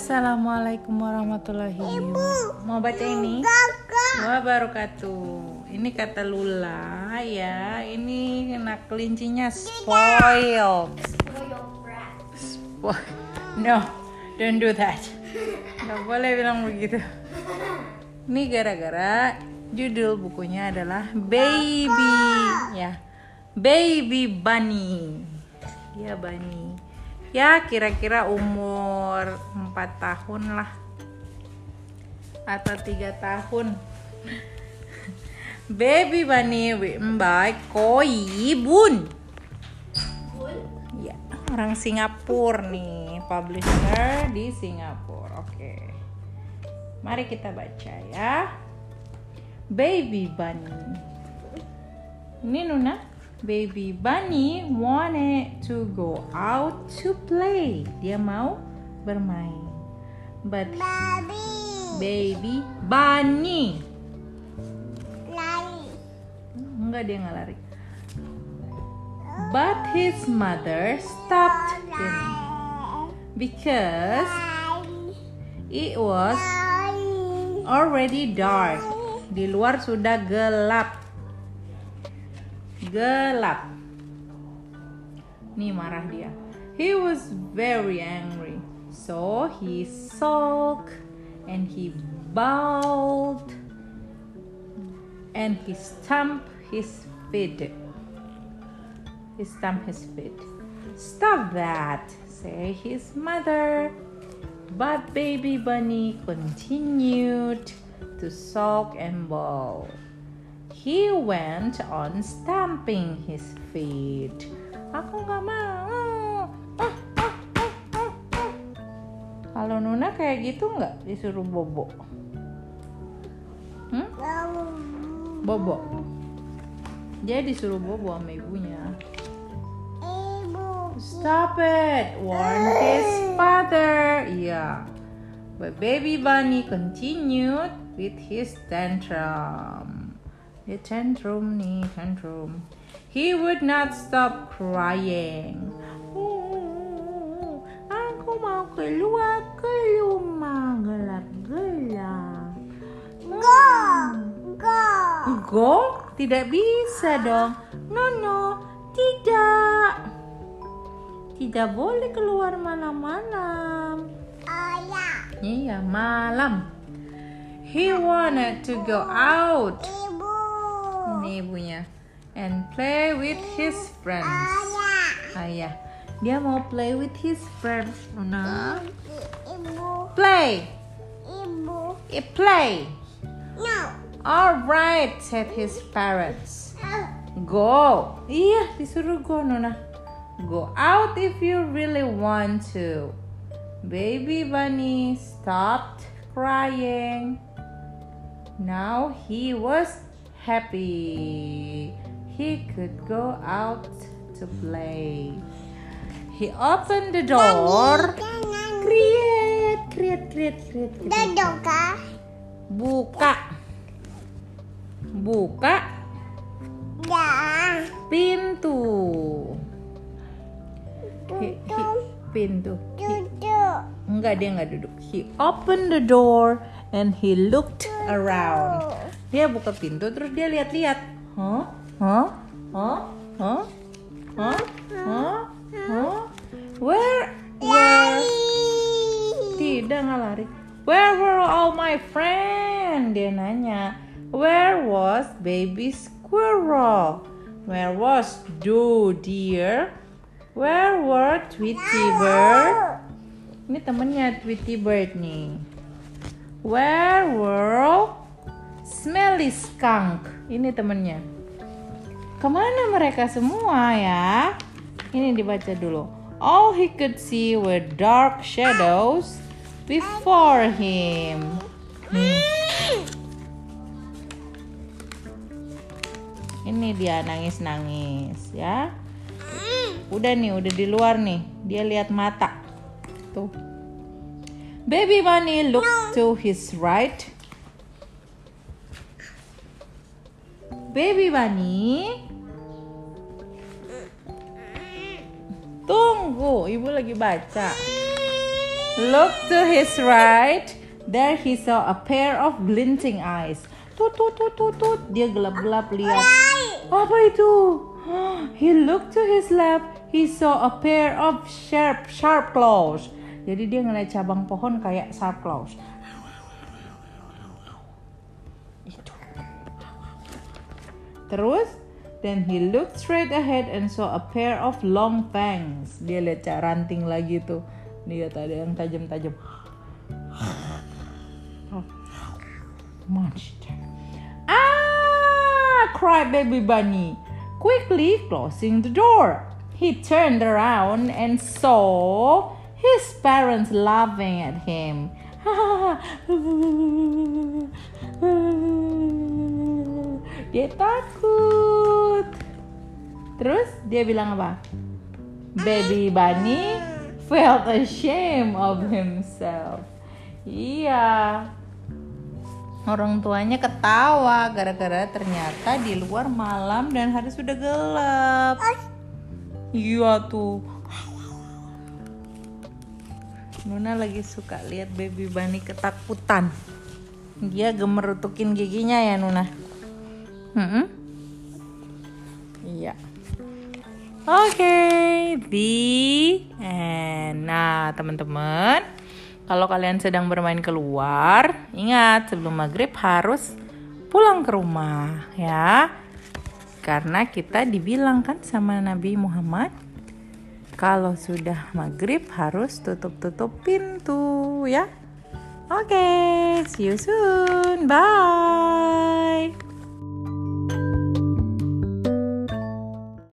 Assalamualaikum warahmatullahi wabarakatuh. Mau baca ini? Wabarakatuh. Ini kata Lula ya. Ini anak kelincinya. Spoil. No, don't do that. Gak boleh bilang begitu. Ini gara-gara judul bukunya adalah Baby ya. Baby Bunny. Ya Bunny. Ya kira-kira umur 4 tahun lah atau tiga tahun. Baby Bunny by Koi Bun. Ya, orang Singapura nih, publisher di Singapura. Oke. Mari kita baca ya. Baby Bunny. Ini Nuna. Baby Bunny wanted to go out to play. Dia mau bermain. But baby bunny enggak dia nggak lari. But his mother stopped him because it was already dark. Di luar sudah gelap. Gelap. Nih marah dia. He was very angry. So he sulked and he bowed and he stamped his feet. He stamped his feet. Stop that, say his mother. But baby bunny continued to sulk and bawl. He went on stamping his feet. Aku nggak mau. Ah, ah, ah. Kalau Nuna kayak gitu nggak disuruh bobo? Hmm? Bobo. Dia disuruh bobo sama ibunya. Stop it, warned his father. Yeah. But baby bunny continued with his tantrum. Dia tantrum nih, tantrum. He would not stop crying. Oh, aku mau keluar ke rumah gelap-gelap. Go? Tidak bisa dong. No, no, tidak. Tidak boleh keluar malam-malam. Iya, malam. He wanted to go out. Ini ibunya. And play with his friends. Ayah. Dia mau play with his friends. Nuna. Play. Eh, play. Alright, said his parents. Go. Iya, disuruh go, Nona. Go out if you really want to. Baby bunny stopped crying. Now he was happy. He could go out to play. He opened the door. Kriet, kriet, kriet, kriet, kriet. Buka. Buka pintu. He- he- pintu. He- enggak dia enggak duduk. He opened the door and he looked around. Dia buka pintu terus dia lihat-lihat. Huh? Huh? Huh? Huh? Huh? Huh? Huh? Where? Where? Tidak nggak lari. Where were all my friends? Dia nanya. Where was baby squirrel? Where was Do dear? Where were Tweety Bird? Ini temennya Tweety Bird nih. Where were Smelly Skunk? Ini temennya. Ke mana mereka semua ya? Ini dibaca dulu. All he could see were dark shadows before him. Nih. Ini dia nangis-nangis ya. Udah nih, udah di luar nih. Dia lihat mata. Tuh. Baby bunny looked to his right. Baby bunny. Tunggu, ibu lagi baca. looked to his right. There he saw a pair of glinting eyes. Tut tut tut tut tut. Dia gelap-gelap lihat. Apa itu? He looked to his left. He saw a pair of sharp sharp claws. Jadi dia ngeliat cabang pohon kayak sharp claws. Terus Then he looked straight ahead and saw a pair of long fangs. Dia lihat cak ranting lagi tuh. Dia ada yang tajam-tajam. Monster. Ah! cried baby bunny, quickly closing the door. He turned around and saw his parents laughing at him. Dia takut. Terus dia bilang apa? Baby Bunny felt ashamed of himself. Iya. Orang tuanya ketawa gara-gara ternyata di luar malam dan hari sudah gelap. Iya tuh. Nuna lagi suka lihat baby bunny ketakutan. Dia gemerutukin giginya ya Nuna. Hmm? Iya. Oke, okay, the. Nah, teman-teman, kalau kalian sedang bermain keluar, ingat sebelum maghrib harus pulang ke rumah, ya. Karena kita dibilang kan sama Nabi Muhammad, kalau sudah maghrib harus tutup-tutup pintu, ya. Oke, okay, see you soon. Bye.